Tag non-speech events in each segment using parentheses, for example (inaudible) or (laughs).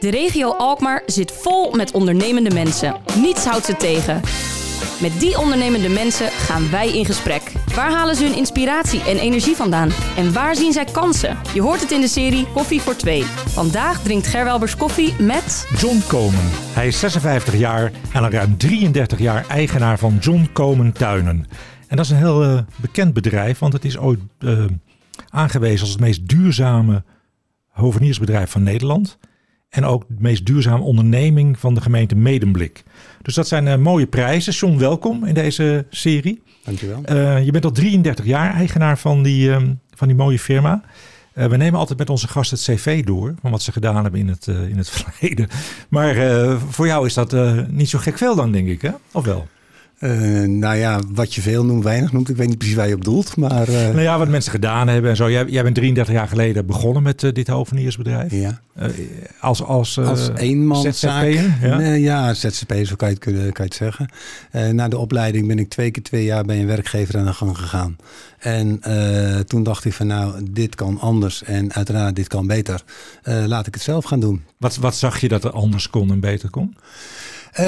De regio Alkmaar zit vol met ondernemende mensen. Niets houdt ze tegen. Met die ondernemende mensen gaan wij in gesprek. Waar halen ze hun inspiratie en energie vandaan? En waar zien zij kansen? Je hoort het in de serie Koffie voor Twee. Vandaag drinkt Gerwelbers koffie met... John Komen. Hij is 56 jaar en al ruim 33 jaar eigenaar van John Komen Tuinen. En dat is een heel uh, bekend bedrijf, want het is ooit uh, aangewezen als het meest duurzame hoveniersbedrijf van Nederland. En ook de meest duurzame onderneming van de gemeente Medemblik. Dus dat zijn uh, mooie prijzen. John, welkom in deze serie. Dankjewel. Uh, je bent al 33 jaar eigenaar van die, um, van die mooie firma. Uh, we nemen altijd met onze gast het cv door van wat ze gedaan hebben in het, in het (laughs) verleden. Maar voor jou is dat niet zo gek veel dan, denk ik, hè? Of wel? Uh, nou ja, wat je veel noemt, weinig noemt. Ik weet niet precies waar je op doelt. Maar, uh... Nou ja, wat mensen gedaan hebben en zo. Jij, jij bent 33 jaar geleden begonnen met uh, dit hoveniersbedrijf. Ja. als als, als eenmanszaak. Ja? Nee, ja, ZZP, zo kan je het, kunnen, kan je het zeggen. na de opleiding ben ik twee keer twee jaar bij een werkgever aan de gang gegaan. En toen dacht ik van nou, dit kan anders en uiteraard dit kan beter. laat ik het zelf gaan doen. Wat, wat zag je dat er anders kon en beter kon? Uh,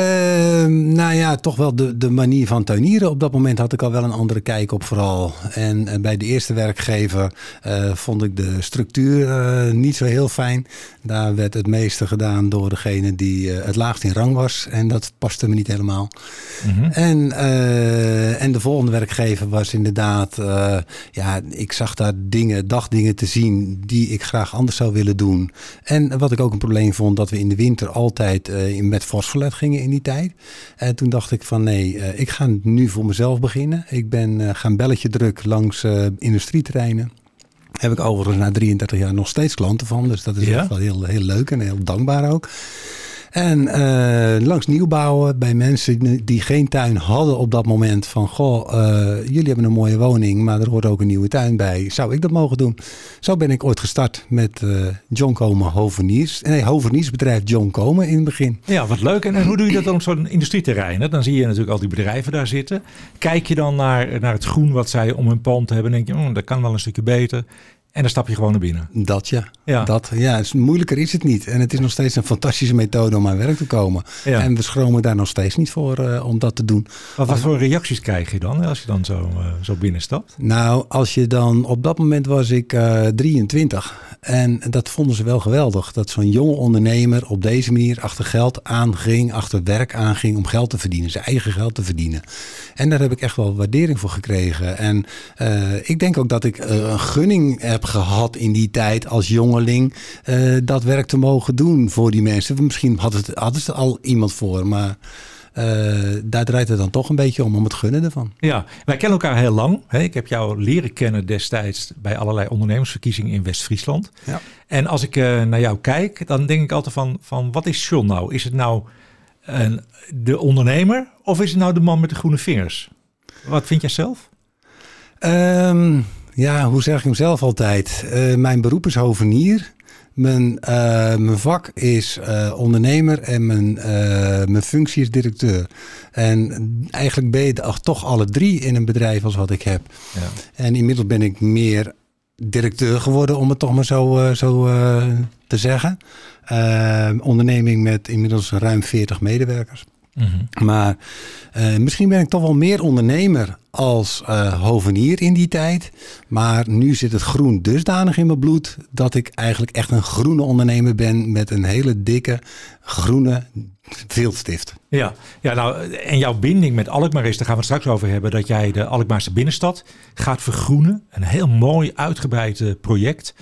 nou ja, toch wel de, de manier van tuinieren. Op dat moment had ik al wel een andere kijk op vooral. En uh, bij de eerste werkgever uh, vond ik de structuur niet zo heel fijn. Daar werd het meeste gedaan door degene die het laagst in rang was. En dat paste me niet helemaal. Mm -hmm. en, en de volgende werkgever was inderdaad... ja, ik zag daar dingen, dagdingen te zien die ik graag anders zou willen doen. En wat ik ook een probleem vond, dat we in de winter altijd met fors verlet in die tijd. En toen dacht ik van nee, uh, ik ga nu voor mezelf beginnen. Ik ben uh, gaan belletje druk langs uh, industrieterreinen. Heb ik overigens na 33 jaar nog steeds klanten van. Dus dat is ja? echt wel heel, heel leuk en heel dankbaar ook. En uh, langs nieuwbouwen bij mensen die geen tuin hadden op dat moment. Van goh, uh, jullie hebben een mooie woning, maar er hoort ook een nieuwe tuin bij. Zou ik dat mogen doen? Zo ben ik ooit gestart met uh, John Komen Hoveniers. Nee, Hoveniersbedrijf John Komen in het begin. Ja, wat leuk. En, hoe doe je dat dan op zo'n industrieterrein? Dan zie je natuurlijk al die bedrijven daar zitten. Kijk je dan naar, naar het groen wat zij om hun pand hebben. En denk je, oh, dat kan wel een stukje beter. En dan stap je gewoon naar binnen. Dat ja. ja. Dat, ja is, moeilijker is het niet. En het is nog steeds een fantastische methode om aan werk te komen. Ja. En we schromen daar nog steeds niet voor uh, om dat te doen. Maar wat voor reacties krijg je dan als je dan zo, uh, zo binnenstapt? Nou, als je dan... Op dat moment was ik uh, 23. En dat vonden ze wel geweldig. Dat zo'n jonge ondernemer op deze manier achter geld aanging. Achter werk aanging om geld te verdienen. Zijn eigen geld te verdienen. En daar heb ik echt wel waardering voor gekregen. En uh, ik denk ook dat ik een gunning heb gehad in die tijd als jongeling uh, dat werk te mogen doen voor die mensen. Misschien hadden ze hadden er al iemand voor, maar daar draait het dan toch een beetje om, om het gunnen ervan. Ja, wij kennen elkaar heel lang. Hè? Ik heb jou leren kennen destijds bij allerlei ondernemersverkiezingen in West-Friesland. Ja. En als ik naar jou kijk, dan denk ik altijd van, van wat is John nou? Is het nou een, de ondernemer of is het nou de man met de groene vingers? Wat vind jij zelf? Um, ja, hoe zeg ik hem zelf altijd? Uh, mijn beroep is hovenier. Mijn, uh, mijn vak is uh, ondernemer en mijn, mijn functie is directeur. En eigenlijk ben je toch alle drie in een bedrijf als wat ik heb. Ja. En inmiddels ben ik meer directeur geworden, om het toch maar zo, zo te zeggen. Onderneming met inmiddels ruim 40 medewerkers. Mm -hmm. Maar uh, misschien ben ik toch wel meer ondernemer als uh, hovenier in die tijd. Maar nu zit het groen dusdanig in mijn bloed dat ik eigenlijk echt een groene ondernemer ben met een hele dikke groene viltstift. Ja, ja nou, en jouw binding met Alkmaar is, daar gaan we het straks over hebben, dat jij de Alkmaarse binnenstad gaat vergroenen. Een heel mooi uitgebreid uh, project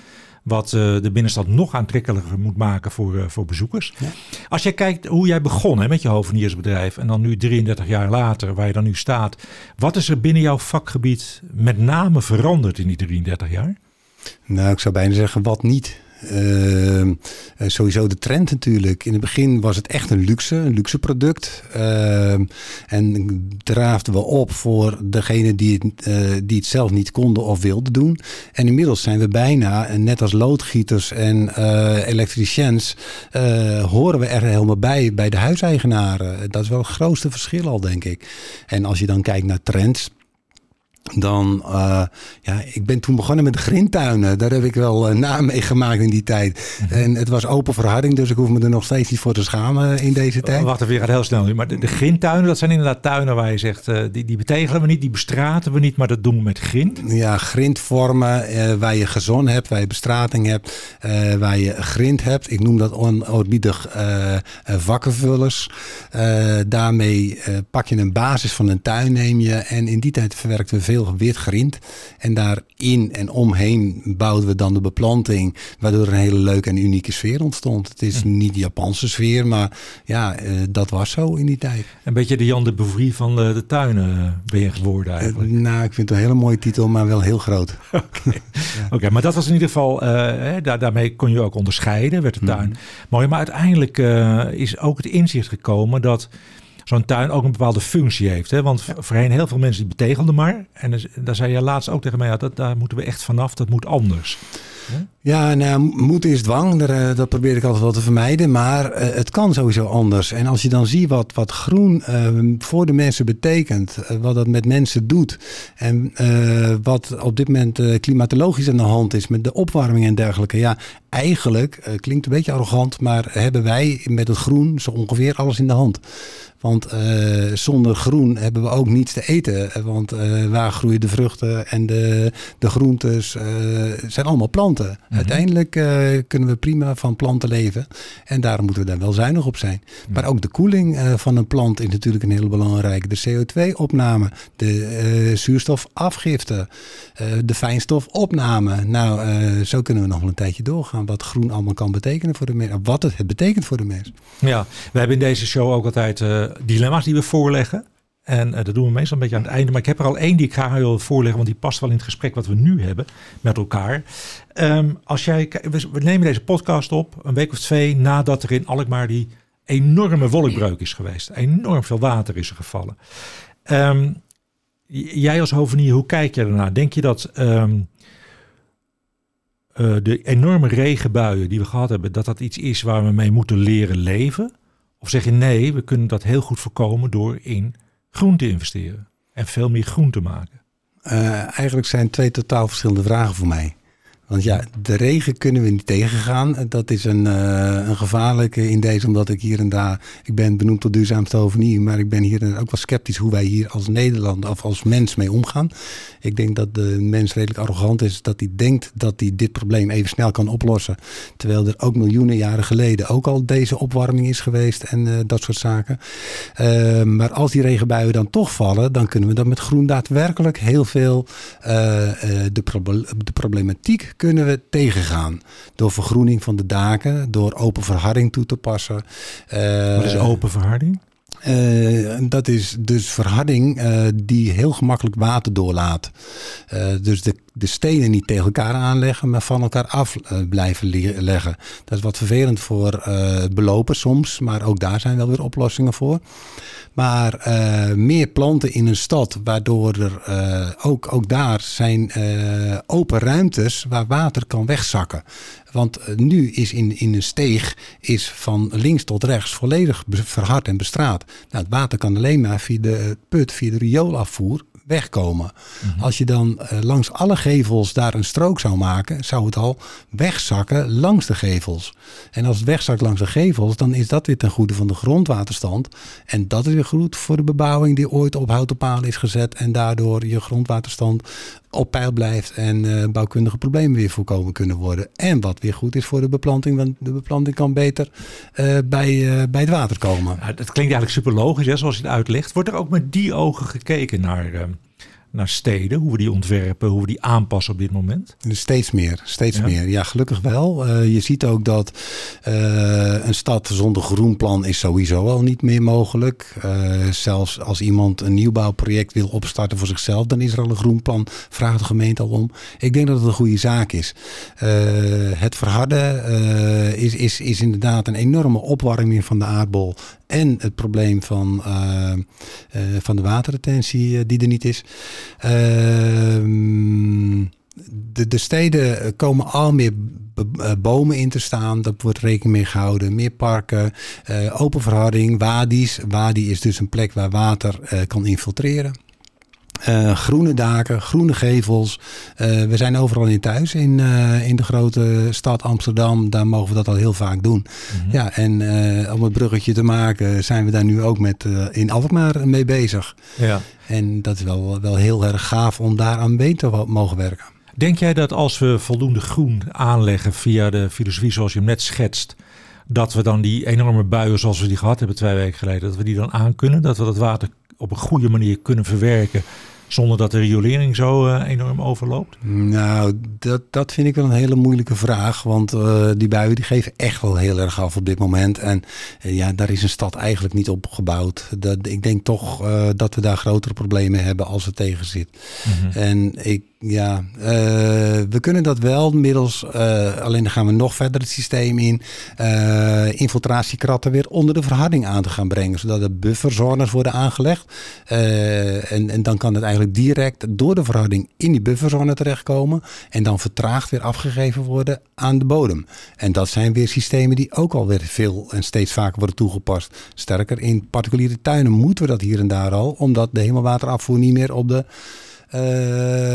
wat uh, de binnenstad nog aantrekkelijker moet maken voor, uh, voor bezoekers. Ja. Als jij kijkt hoe jij begon hè, met je hoveniersbedrijf en dan nu 33 jaar later, waar je dan nu staat. Wat is er binnen jouw vakgebied met name veranderd in die 33 jaar? Nou, ik zou bijna zeggen wat niet. Uh, sowieso de trend natuurlijk. In het begin was het echt een luxe, een luxe product. Uh, en draafden we op voor degene die het, uh, die het zelf niet konden of wilden doen. En inmiddels zijn we bijna, net als loodgieters en elektriciens, horen we er helemaal bij, bij de huiseigenaren. Dat is wel het grootste verschil al, denk ik. En als je dan kijkt naar trends dan, uh, ja, ik ben toen begonnen met de grindtuinen. Daar heb ik wel uh, na meegemaakt in die tijd. Mhm. En het was open verharding, dus ik hoef me er nog steeds niet voor te schamen in deze tijd. Wacht even, je gaat heel snel nu. Maar de, de grindtuinen, dat zijn inderdaad tuinen waar je zegt, uh, die, die betegelen we niet, die bestraten we niet, maar dat doen we met grind. Ja, grindvormen waar je gezon hebt, waar je bestrating hebt, waar je grind hebt. Ik noem dat onoorbiedig vakkenvullers. daarmee pak je een basis van een tuin, neem je. En in die tijd verwerkten we veel heel wit grind. En daarin en omheen bouwden we dan de beplanting, waardoor er een hele leuke en unieke sfeer ontstond. Het is hm. niet de Japanse sfeer, maar ja, uh, dat was zo in die tijd. Een beetje de Jan de Bouvry van de, de tuinen eh, ben je geworden eh, eigenlijk. Uh, nou, ik vind het een hele mooie titel, maar wel heel groot. (laughs) Oké, ja. maar dat was in ieder geval, daar, daarmee kon je ook onderscheiden, werd de hm. tuin mooi. Maar uiteindelijk is ook het inzicht gekomen dat zo'n tuin ook een bepaalde functie heeft. Hè? Want voorheen heel veel mensen die betegelden maar. En dus, daar zei je laatst ook tegen mij, ja, dat, daar moeten we echt vanaf, dat moet anders. Ja, nou, moed is dwang. Dat, uh, dat probeer ik altijd wel te vermijden. Maar uh, het kan sowieso anders. En als je dan ziet wat, wat groen uh, voor de mensen betekent, wat dat met mensen doet. En wat op dit moment klimatologisch aan de hand is met de opwarming en dergelijke. Ja, eigenlijk, klinkt een beetje arrogant, maar hebben wij met het groen zo ongeveer alles in de hand. Want zonder groen hebben we ook niets te eten. Want waar groeien de vruchten en de, de groentes? Uh, zijn allemaal planten. Mhm. Uiteindelijk kunnen we prima van planten leven. En daarom moeten we daar wel zuinig op zijn. Mhm. Maar ook de koeling van een plant is natuurlijk een heel belangrijke. De CO2-opname, de zuurstofafgifte, de fijnstofopname. Nou, zo kunnen we nog wel een tijdje doorgaan. Wat groen allemaal kan betekenen voor de mens. Wat het betekent voor de mens. Ja, we hebben in deze show ook altijd dilemma's die we voorleggen. En uh, dat doen we meestal een beetje aan het einde. Maar ik heb er al één die ik graag wil voorleggen, want die past wel in het gesprek wat we nu hebben met elkaar. Um, als jij, we, nemen deze podcast op een week of twee nadat er in Alkmaar die enorme wolkbreuk is geweest. Enorm veel water is er gevallen. Um, jij als hovenier, hoe kijk je ernaar? Denk je dat um, uh, de enorme regenbuien die we gehad hebben, dat dat iets is waar we mee moeten leren leven? Of zeg je nee, we kunnen dat heel goed voorkomen door in groen te investeren en veel meer groen te maken? Uh, eigenlijk zijn twee totaal verschillende vragen voor mij. Want ja, de regen kunnen we niet tegengaan. Dat is een, uh, een gevaarlijke in deze, omdat ik hier en daar... Ik ben benoemd tot duurzaamste hovenier, maar ik ben hier ook wel sceptisch hoe wij hier als Nederland of als mens mee omgaan. Ik denk dat de mens redelijk arrogant is, dat hij denkt dat hij dit probleem even snel kan oplossen. Terwijl er ook miljoenen jaren geleden ook al deze opwarming is geweest en uh, dat soort zaken. Uh, maar als die regenbuien dan toch vallen, dan kunnen we dat met groen daadwerkelijk heel veel de, proble de problematiek kunnen we tegengaan. Door vergroening van de daken, door open verharding toe te passen. Uh, Wat is open verharding? Uh, dat is dus verharding uh, die heel gemakkelijk water doorlaat. Uh, dus de, de stenen niet tegen elkaar aanleggen, maar van elkaar af blijven leggen. Dat is wat vervelend voor belopers soms, maar ook daar zijn wel weer oplossingen voor. Maar uh, meer planten in een stad, waardoor er uh, ook, ook daar zijn uh, open ruimtes waar water kan wegzakken. Want nu is in, in een steeg is van links tot rechts volledig verhard en bestraat. Nou, het water kan alleen maar via de put, via de rioolafvoer wegkomen. Mhm. Als je dan uh, langs alle gevels daar een strook zou maken, zou het al wegzakken langs de gevels. En als het wegzakt langs de gevels, dan is dat weer ten goede van de grondwaterstand. En dat is weer goed voor de bebouwing die ooit op houten palen is gezet en daardoor je grondwaterstand op peil blijft en uh, bouwkundige problemen weer voorkomen kunnen worden. En wat weer goed is voor de beplanting, want de beplanting kan beter uh, bij, uh, bij het water komen. Dat klinkt eigenlijk super logisch, hè, zoals je het uitlegt. Wordt er ook met die ogen gekeken naar naar steden, hoe we die ontwerpen, hoe we die aanpassen op dit moment? Steeds meer, steeds meer. Ja, gelukkig wel. Uh, je ziet ook dat uh, een stad zonder groenplan is sowieso al niet meer mogelijk. Uh, zelfs als iemand een nieuwbouwproject wil opstarten voor zichzelf, dan is er al een groenplan, vraagt de gemeente al om. Ik denk dat het een goede zaak is. het verharden is, is, is inderdaad een enorme opwarming van de aardbol en het probleem van, uh, uh, van de waterretentie die er niet is. Ehm, de, de steden komen al meer bomen in te staan. Dat wordt rekening mee gehouden. Meer parken, open verharding, wadi's. Wadi is dus een plek waar water kan infiltreren. Uh, groene daken, groene gevels. Uh, we zijn overal in thuis in, uh, in de grote stad Amsterdam. Daar mogen we dat al heel vaak doen. Mm -hmm. Ja, en om het bruggetje te maken zijn we daar nu ook met in Alkmaar mee bezig. Ja. En dat is wel, wel heel erg gaaf om daar aan mee te mogen werken. Denk jij dat als we voldoende groen aanleggen via de filosofie zoals je hem net schetst, dat we dan die enorme buien zoals we die gehad hebben twee weken geleden, dat we die dan aankunnen? Dat we dat water op een goede manier kunnen verwerken zonder dat de riolering zo uh, enorm overloopt? Nou, dat, dat vind ik wel een hele moeilijke vraag. Want uh, die buien die geven echt wel heel erg af op dit moment. En uh, ja, daar is een stad eigenlijk niet op gebouwd. Dat, ik denk toch dat we daar grotere problemen hebben als het tegen zit. Mm -hmm. En ik ja, uh, we kunnen dat wel middels, uh, alleen dan gaan we nog verder het systeem in, uh, infiltratiekratten weer onder de verharding aan te gaan brengen. Zodat er bufferzones worden aangelegd. en, en dan kan het eigenlijk direct door de verharding in die bufferzone terechtkomen. En dan vertraagd weer afgegeven worden aan de bodem. En dat zijn weer systemen die ook alweer veel en steeds vaker worden toegepast. Sterker, in particuliere tuinen moeten we dat hier en daar al, omdat de hemelwaterafvoer niet meer op de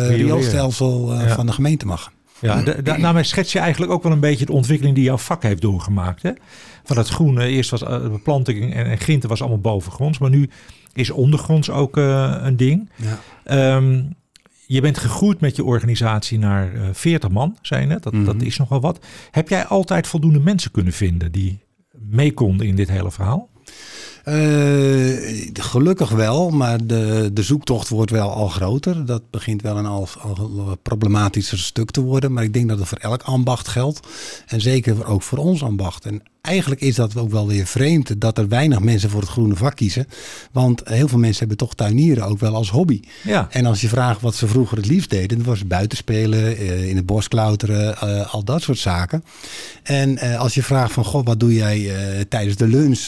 rioolstelsel uh, ja. van de gemeente mag. Ja, daarmee schets je eigenlijk ook wel een beetje de ontwikkeling die jouw vak heeft doorgemaakt. Hè? Van het groene, eerst was beplanting en, en grinten was allemaal bovengronds, maar nu is ondergronds ook uh, een ding. Ja. Um, je bent gegroeid met je organisatie naar uh, 40 man, zei je net. Dat, mm -hmm. dat is nogal wat. Heb jij altijd voldoende mensen kunnen vinden die mee konden in dit hele verhaal? Uh, gelukkig wel, maar de, de zoektocht wordt wel al groter. Dat begint wel een al, al problematischer stuk te worden. Maar ik denk dat het voor elk ambacht geldt. En zeker ook voor ons ambacht. En eigenlijk is dat ook wel weer vreemd dat er weinig mensen voor het groene vak kiezen. Want heel veel mensen hebben toch tuinieren ook wel als hobby. Ja. En als je vraagt wat ze vroeger het liefst deden, dat was buitenspelen, in het bos klauteren, al dat soort zaken. En als je vraagt van, god, wat doe jij tijdens de lunch,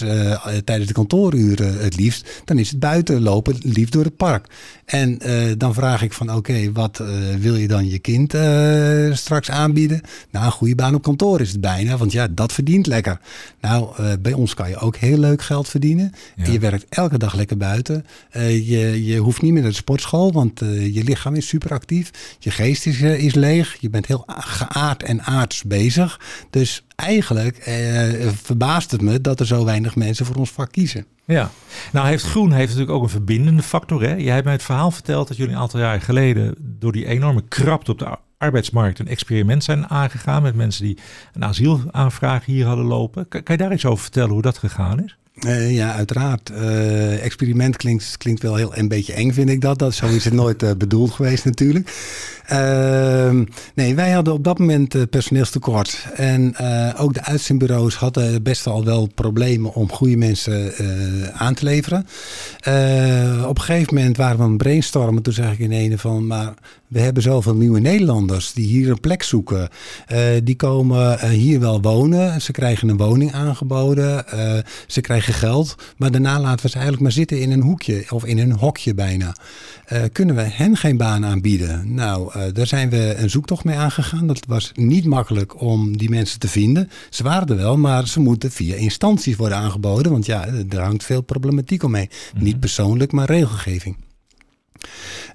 tijdens de kantooruren het liefst, dan is het buiten lopen, liefst door het park. En dan vraag ik van, oké, wat wil je dan je kind straks aanbieden? Nou, een goede baan op kantoor is het bijna, want ja, dat verdient lekker. Nou, uh, bij ons kan je ook heel leuk geld verdienen. Ja. En je werkt elke dag lekker buiten. Uh, je, je hoeft niet meer naar de sportschool, want uh, je lichaam is super actief. Je geest is, is leeg. Je bent heel geaard en aards bezig. Dus eigenlijk verbaast het me dat er zo weinig mensen voor ons vak kiezen. Ja, nou heeft groen heeft natuurlijk ook een verbindende factor. Hè? Jij hebt mij het verhaal verteld dat jullie een aantal jaren geleden door die enorme krapte op de arbeidsmarkt een experiment zijn aangegaan met mensen die een asielaanvraag hier hadden lopen. Kan, kan je daar iets over vertellen hoe dat gegaan is? Uh, ja, uiteraard. Uh, experiment klinkt, klinkt wel heel een beetje eng, vind ik dat. dat zo is het nooit uh, bedoeld geweest natuurlijk. Ehm, nee, wij hadden op dat moment personeelstekort. En ook de uitzendbureaus hadden best wel wel problemen om goede mensen aan te leveren. op een gegeven moment waren we aan het brainstormen. Toen zeg ik in ene van, maar we hebben zoveel nieuwe Nederlanders die hier een plek zoeken. die komen hier wel wonen. Ze krijgen een woning aangeboden. ze krijgen geld. Maar daarna laten we ze eigenlijk maar zitten in een hoekje of in een hokje bijna. Uh, kunnen we hen geen baan aanbieden? Nou, daar zijn we een zoektocht mee aangegaan. Dat was niet makkelijk om die mensen te vinden. Ze waren er wel, maar ze moeten via instanties worden aangeboden. Want ja, er hangt veel problematiek omheen. Mm -hmm. Niet persoonlijk, maar regelgeving.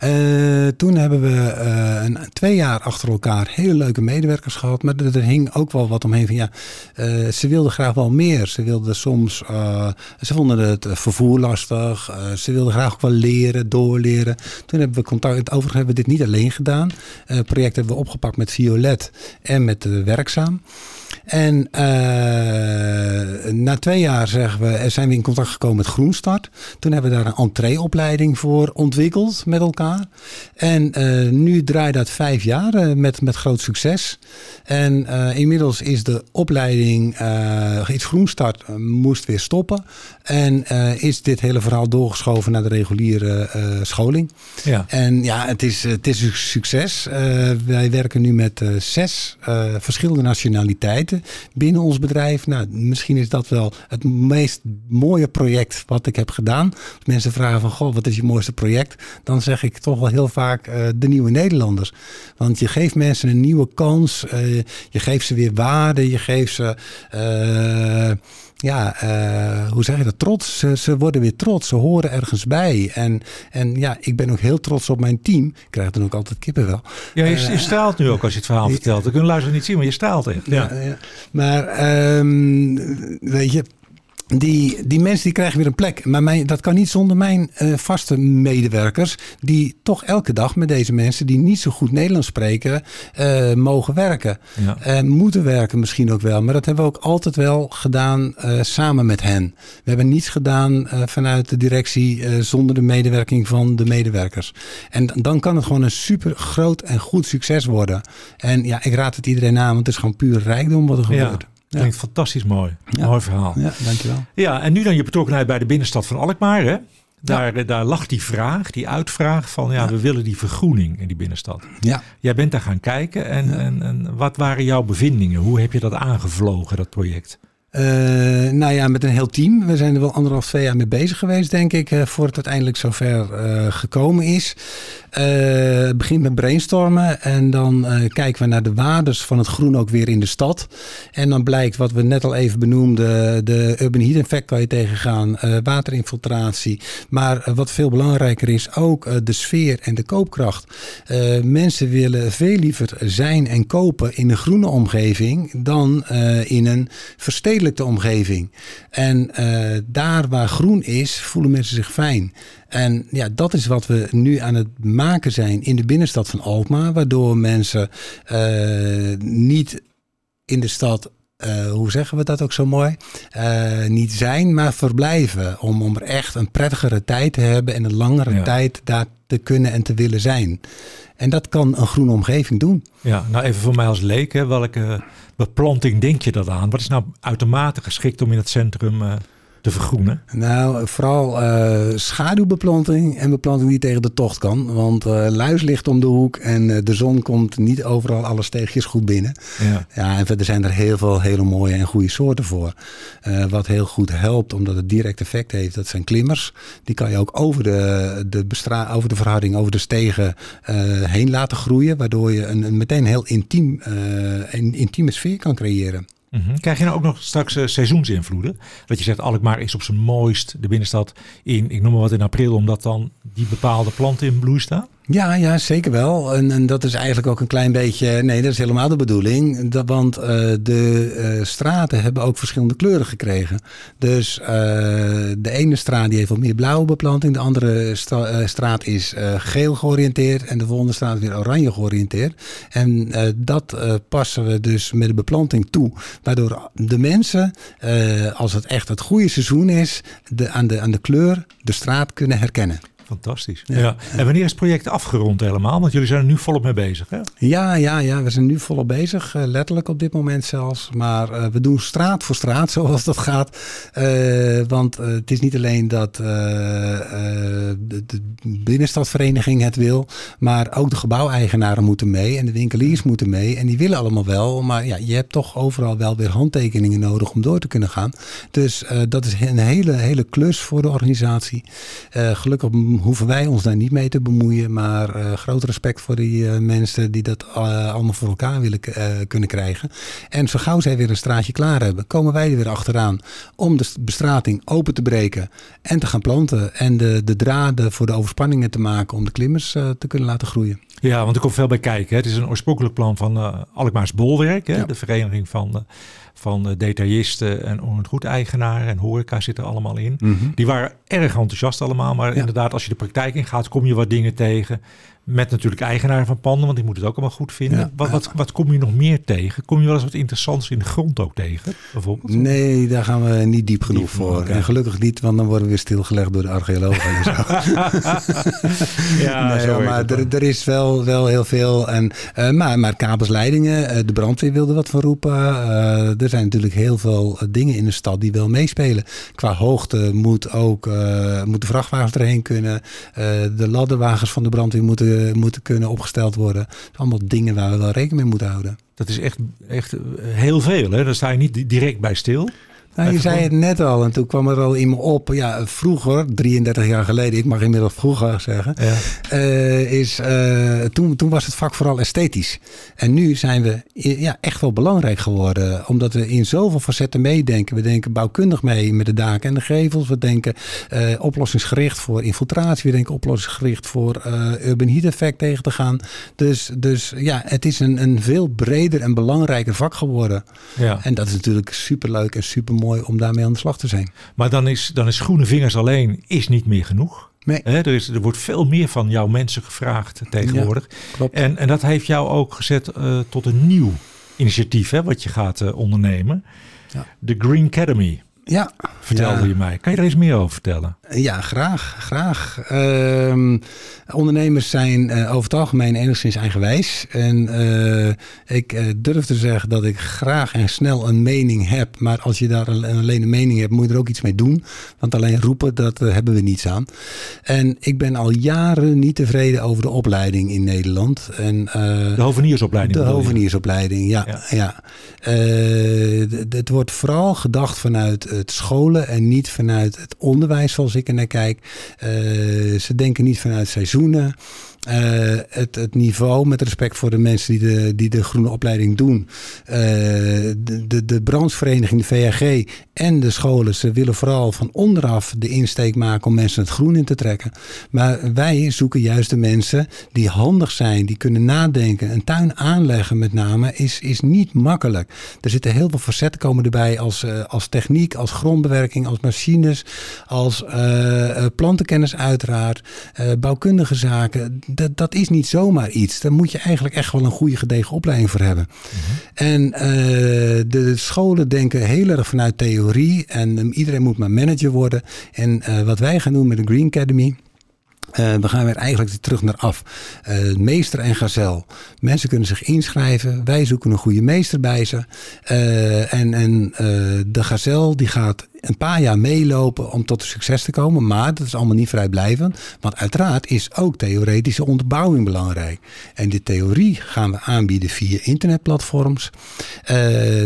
Uh, toen hebben we uh, een, twee jaar achter elkaar hele leuke medewerkers gehad. Maar er, hing ook wel wat omheen van ja, uh, ze wilden graag wel meer. Ze wilden soms, ze vonden het vervoer lastig. ze wilden graag ook wel leren, doorleren. Toen hebben we contact, overigens hebben we dit niet alleen gedaan. het project hebben we opgepakt met Violet en met Werkzaam. En uh, na twee jaar zeggen we, zijn we in contact gekomen met Groenstart. Toen hebben we daar een entreeopleiding voor ontwikkeld met elkaar. En uh, nu draait dat vijf jaar uh, met, met groot succes. En inmiddels is de opleiding, iets Groenstart moest weer stoppen. En is dit hele verhaal doorgeschoven naar de reguliere scholing. Ja. En ja, het is, het is een succes. wij werken nu met zes verschillende nationaliteiten binnen ons bedrijf. Nou, misschien is dat wel het meest mooie project wat ik heb gedaan. Als mensen vragen van, goh, wat is je mooiste project? Dan zeg ik toch wel heel vaak uh, de nieuwe Nederlanders. Want je geeft mensen een nieuwe kans. Uh, je geeft ze weer waarde. Je geeft ze... Uh, ja, uh, hoe zeg je dat? Trots. Ze, ze, worden weer trots. Ze horen ergens bij. En, en ja, ik ben ook heel trots op mijn team. Ik krijg dan ook altijd kippen wel. Ja, je, je straalt nu ook als je het verhaal (laughs) vertelt. Dat kunnen luisteren niet zien, maar je straalt echt. Ja. ja, ja. Maar um, weet je, die, die mensen die krijgen weer een plek. Maar mijn, dat kan niet zonder mijn uh, vaste medewerkers. Die toch elke dag met deze mensen die niet zo goed Nederlands spreken. Uh, mogen werken. Ja. Uh, moeten werken misschien ook wel. Maar dat hebben we ook altijd wel gedaan samen met hen. We hebben niets gedaan vanuit de directie zonder de medewerking van de medewerkers. En dan kan het gewoon een super groot en goed succes worden. En ja, ik raad het iedereen aan, want het is gewoon puur rijkdom wat er gebeurt. Ja. Klinkt fantastisch mooi. Mooi verhaal. Ja, dankjewel. Ja, en nu dan je betrokkenheid bij de binnenstad van Alkmaar. Hè? Daar, ja. daar lag die vraag, die uitvraag van ja, we willen die vergroening in die binnenstad. Ja. Jij bent daar gaan kijken en, en, en wat waren jouw bevindingen? Hoe heb je dat aangevlogen, dat project? Uh, nou ja, met een heel team. We zijn er wel anderhalf, twee jaar mee bezig geweest, denk ik, uh, voor het uiteindelijk zover uh, gekomen is. het begint met brainstormen en dan kijken we naar de waardes van het groen ook weer in de stad. En dan blijkt wat we net al even benoemden, de urban heat effect kan je tegengaan, waterinfiltratie. Maar wat veel belangrijker is, ook de sfeer en de koopkracht. mensen willen veel liever zijn en kopen in een groene omgeving dan in een de omgeving. En uh, daar waar groen is, voelen mensen zich fijn. En ja, dat is wat we nu aan het maken zijn in de binnenstad van Alkmaar. Waardoor mensen uh, niet in de stad uh, hoe zeggen we dat ook zo mooi? Uh, niet zijn, maar verblijven. Om, om er echt een prettigere tijd te hebben en een langere ja. tijd daar te kunnen en te willen zijn. En dat kan een groene omgeving doen. Ja, nou even voor mij als leek, hè, welke beplanting denk je dat aan? Wat is nou uitermate geschikt om in het centrum uh, te vergroenen? Nou, vooral uh, schaduwbeplanting en beplanting die tegen de tocht kan. Want uh, luis ligt om de hoek en uh, de zon komt niet overal alle steegjes goed binnen. Ja. ja, en verder zijn er heel veel hele mooie en goede soorten voor. wat heel goed helpt, omdat het direct effect heeft, dat zijn klimmers. Die kan je ook over de, de, bestra over de verhouding, over de stegen heen laten groeien. Waardoor je een, een meteen heel intiem, een intieme sfeer kan creëren. -hmm. Krijg je nou ook nog straks uh, seizoensinvloeden? Dat je zegt Alkmaar is op zijn mooist de binnenstad in, ik noem maar wat in april, omdat dan die bepaalde planten in bloei staan? Ja, ja, zeker wel. En, en dat is eigenlijk ook een klein beetje. Nee, dat is helemaal de bedoeling. Want uh, de uh, straten hebben ook verschillende kleuren gekregen. Dus uh, de ene straat die heeft wat meer blauwe beplanting. De andere stra straat is geel georiënteerd. En de volgende straat weer oranje georiënteerd. En dat passen we dus met de beplanting toe. Waardoor de mensen, als het echt het goede seizoen is, de, aan, de, aan de kleur de straat kunnen herkennen. Fantastisch. Ja. En wanneer is het project afgerond helemaal? Want jullie zijn er nu volop mee bezig, hè? Ja, ja, ja. We zijn nu volop bezig. Uh, letterlijk op dit moment zelfs. Maar uh, we doen straat voor straat, (laughs) zoals dat gaat. Uh, want het is niet alleen dat de, de, binnenstadvereniging het wil. Maar ook de gebouweigenaren moeten mee. En de winkeliers moeten mee. En die willen allemaal wel. Maar ja, je hebt toch overal wel weer handtekeningen nodig om door te kunnen gaan. Dus dat is een hele, hele klus voor de organisatie. gelukkig hoeven wij ons daar niet mee te bemoeien. Maar uh, groot respect voor die uh, mensen die dat uh, allemaal voor elkaar willen kunnen krijgen. En zo gauw zij weer een straatje klaar hebben, komen wij er weer achteraan om de bestrating open te breken en te gaan planten. En de, de draden voor de overspanningen te maken om de klimmers te kunnen laten groeien. Ja, want er komt veel bij kijken. Hè. Het is een oorspronkelijk plan van Alkmaars Bolwerk, hè, ja. de vereniging van, van detailisten en onroet-eigenaren en horeca zitten allemaal in. Mm -hmm. Die waren erg enthousiast allemaal, maar ja. inderdaad, als je de praktijk in gaat, kom je wat dingen tegen. Met natuurlijk eigenaren van panden, want die moeten het ook allemaal goed vinden. Ja, wat, ja. wat, wat kom je nog meer tegen? Kom je wel eens wat interessants in de grond ook tegen, bijvoorbeeld? Nee, daar gaan we niet diep genoeg diep voor. En gelukkig niet, want dan worden we weer stilgelegd door de archeologen. en zo. (laughs) (laughs) ja, nee, zo maar er, er, is wel, wel heel veel. En, uh, maar, maar kabelsleidingen, uh, de brandweer wilde wat van roepen. Uh, er zijn natuurlijk heel veel dingen in de stad die wel meespelen. Qua hoogte moet ook, moeten vrachtwagens erheen kunnen. de ladderwagens van de brandweer moeten moeten kunnen opgesteld worden. Allemaal dingen waar we wel rekening mee moeten houden. Dat is echt, echt heel veel. Hè? Daar sta je niet direct bij stil. Nou, je zei het net al en toen kwam er al in me op. Ja, vroeger, 33 jaar geleden, ik mag inmiddels vroeger zeggen, Ja. eh, is, eh, toen, toen was het vak vooral esthetisch. En nu zijn we i- ja, echt wel belangrijk geworden, omdat we in zoveel facetten meedenken. We denken bouwkundig mee met de daken en de gevels. We denken eh, oplossingsgericht voor infiltratie. We denken oplossingsgericht voor eh, urban heat effect tegen te gaan. Dus, dus ja, het is een, een veel breder en belangrijker vak geworden. Ja. En dat is natuurlijk superleuk en supermooi om daarmee aan de slag te zijn. Maar dan is, dan is groene vingers alleen is niet meer genoeg. Nee. Er, is, er wordt veel meer van jouw mensen gevraagd tegenwoordig. Klopt. En, en dat heeft jou ook gezet eh, tot een nieuw initiatief hè, wat je gaat eh, ondernemen. Ja. De Green Academy, Ja, vertelde ja. je mij. Kan je er eens meer over vertellen? Ja, graag. graag. Ehm, ondernemers zijn eh, over het algemeen enigszins eigenwijs. En eh, ik eh, durf te zeggen dat ik graag en snel een mening heb. Maar als je daar al- alleen een mening hebt, moet je er ook iets mee doen. Want alleen roepen, dat hebben we niets aan. En ik ben al jaren niet tevreden over de opleiding in Nederland. En, De hoveniersopleiding. de hoveniersopleiding, ja. Ja. het wordt vooral gedacht vanuit het scholen en niet vanuit het onderwijs zoals ik er naar kijk. Eh, ze denken niet vanuit seizoenen. Eh, het, het niveau, met respect voor de mensen die de, die de groene opleiding doen. Eh, de, de, de branchevereniging, de VAG en de scholen, ze willen vooral van onderaf de insteek maken om mensen het groen in te trekken. Maar wij zoeken juist de mensen die handig zijn, die kunnen nadenken. Een tuin aanleggen met name is, is niet makkelijk. Er zitten heel veel facetten komen erbij als, eh, als techniek, als grondbewerking, als machines, als plantenkennis uiteraard, bouwkundige zaken. Dat, dat is niet zomaar iets. Daar moet je eigenlijk echt wel een goede gedegen opleiding voor hebben. En eh, de scholen denken heel erg vanuit theorie en eh, iedereen moet maar manager worden. En eh, wat wij gaan doen met de Green Academy. eh, we gaan weer eigenlijk terug naar af. Meester en gazel. Mensen kunnen zich inschrijven. Wij zoeken een goede meester bij ze. En en de gazel die gaat een paar jaar meelopen om tot succes te komen. Maar dat is allemaal niet vrijblijvend. Want uiteraard is ook theoretische onderbouwing belangrijk. En die theorie gaan we aanbieden via internetplatforms. Eh,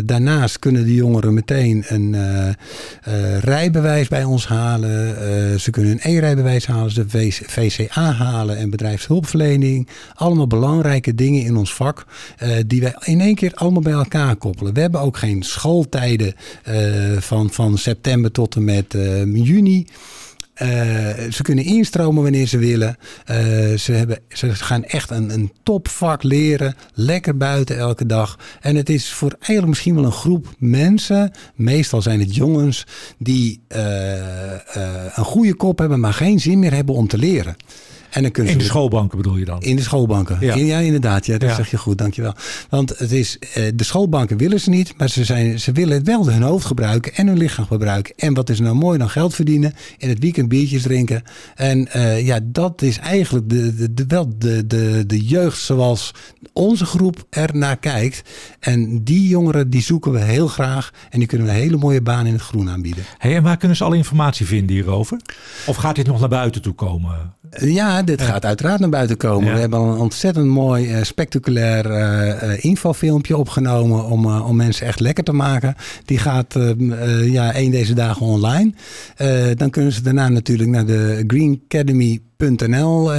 daarnaast kunnen de jongeren meteen een eh, eh, rijbewijs bij ons halen. Ze kunnen een e-rijbewijs halen, ze VCA halen en bedrijfshulpverlening. Allemaal belangrijke dingen in ons vak die wij in één keer allemaal bij elkaar koppelen. We hebben ook geen schooltijden van, van september tot en met eh, juni. Eh, ze kunnen instromen wanneer ze willen. Eh, ze, hebben, ze gaan echt een, een topvak leren. Lekker buiten elke dag. En het is voor eigenlijk misschien wel een groep mensen. Meestal zijn het jongens. Die een goede kop hebben. Maar geen zin meer hebben om te leren. En dan kunnen In de schoolbanken bedoel je dan? in de schoolbanken. Ja. Ja, inderdaad. Ja, dat Ja. zeg je goed, dankjewel. Want het is, eh, de schoolbanken willen ze niet, maar ze, zijn, ze willen wel hun hoofd gebruiken en hun lichaam gebruiken. En wat is nou mooi dan geld verdienen, in het weekend biertjes drinken. En eh, ja, dat is eigenlijk de, de, de, wel de, de, de jeugd zoals onze groep er naar kijkt. En die jongeren die zoeken we heel graag en die kunnen we een hele mooie baan in het groen aanbieden. Hey, en waar kunnen ze alle informatie vinden hierover? Of gaat dit nog naar buiten toe komen? Ja, dit gaat uiteraard naar buiten komen. Ja. We hebben een ontzettend mooi, eh, spectaculair eh, infofilmpje opgenomen om, om mensen echt lekker te maken. Die gaat ja, één deze dagen online. Dan kunnen ze daarna natuurlijk naar de greenacademy.nl eh,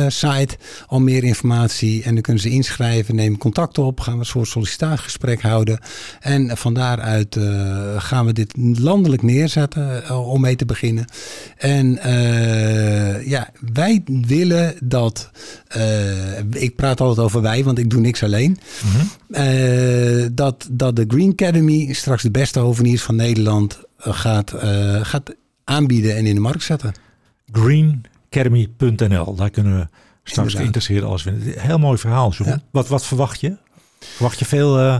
site om meer informatie. En dan kunnen ze inschrijven, nemen contact op, gaan we een soort sollicitatiegesprek houden. En van daaruit eh, gaan we dit landelijk neerzetten eh, om mee te beginnen. En eh, ja, wij willen dat. eh, ik praat altijd over wij, want ik doe niks alleen. Eh, dat, dat de Green Academy straks de beste hoveniers van Nederland eh, gaat, eh, gaat aanbieden en in de markt zetten. greenacademy.nl. Daar kunnen we straks Inderdaad. geïnteresseerden alles vinden. Heel mooi verhaal. Ja. Wat, wat verwacht je? Verwacht je veel eh,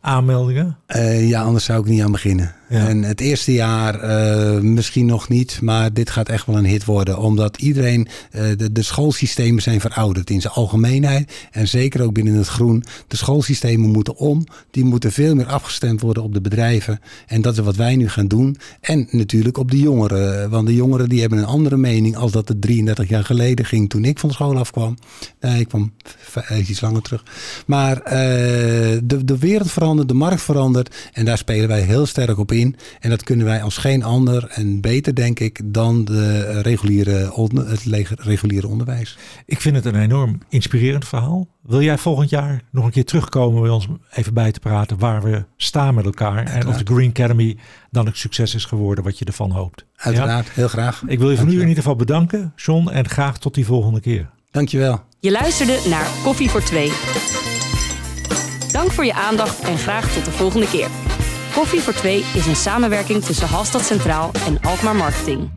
aanmeldingen? Eh, ja, anders zou ik niet aan beginnen. En het eerste jaar eh, misschien nog niet, maar dit gaat echt wel een hit worden. Omdat iedereen, eh, de, de schoolsystemen zijn verouderd in zijn algemeenheid. En zeker ook binnen het groen. De schoolsystemen moeten om. Die moeten veel meer afgestemd worden op de bedrijven. En dat is wat wij nu gaan doen. En natuurlijk op de jongeren. Want de jongeren die hebben een andere mening als dat het 33 jaar geleden ging toen ik van school afkwam. Nee, ik kwam v- iets langer terug. Maar eh, de, de wereld verandert, de markt verandert. En daar spelen wij heel sterk op in. In. En dat kunnen wij als geen ander en beter, denk ik, dan de reguliere, onder- het reguliere onderwijs. Ik vind het een enorm inspirerend verhaal. Wil jij volgend jaar nog een keer terugkomen bij ons even bij te praten waar we staan met elkaar en of de Green Academy dan het succes is geworden wat je ervan hoopt? Ja? Uiteraard, heel graag. Ik wil je voor nu in ieder geval bedanken, John, en graag tot die volgende keer. Dankjewel. Je luisterde naar Koffie voor Twee. Dank voor je aandacht en graag tot de volgende keer. Koffie voor Twee is een samenwerking tussen Halstad Centraal en Alkmaar Marketing.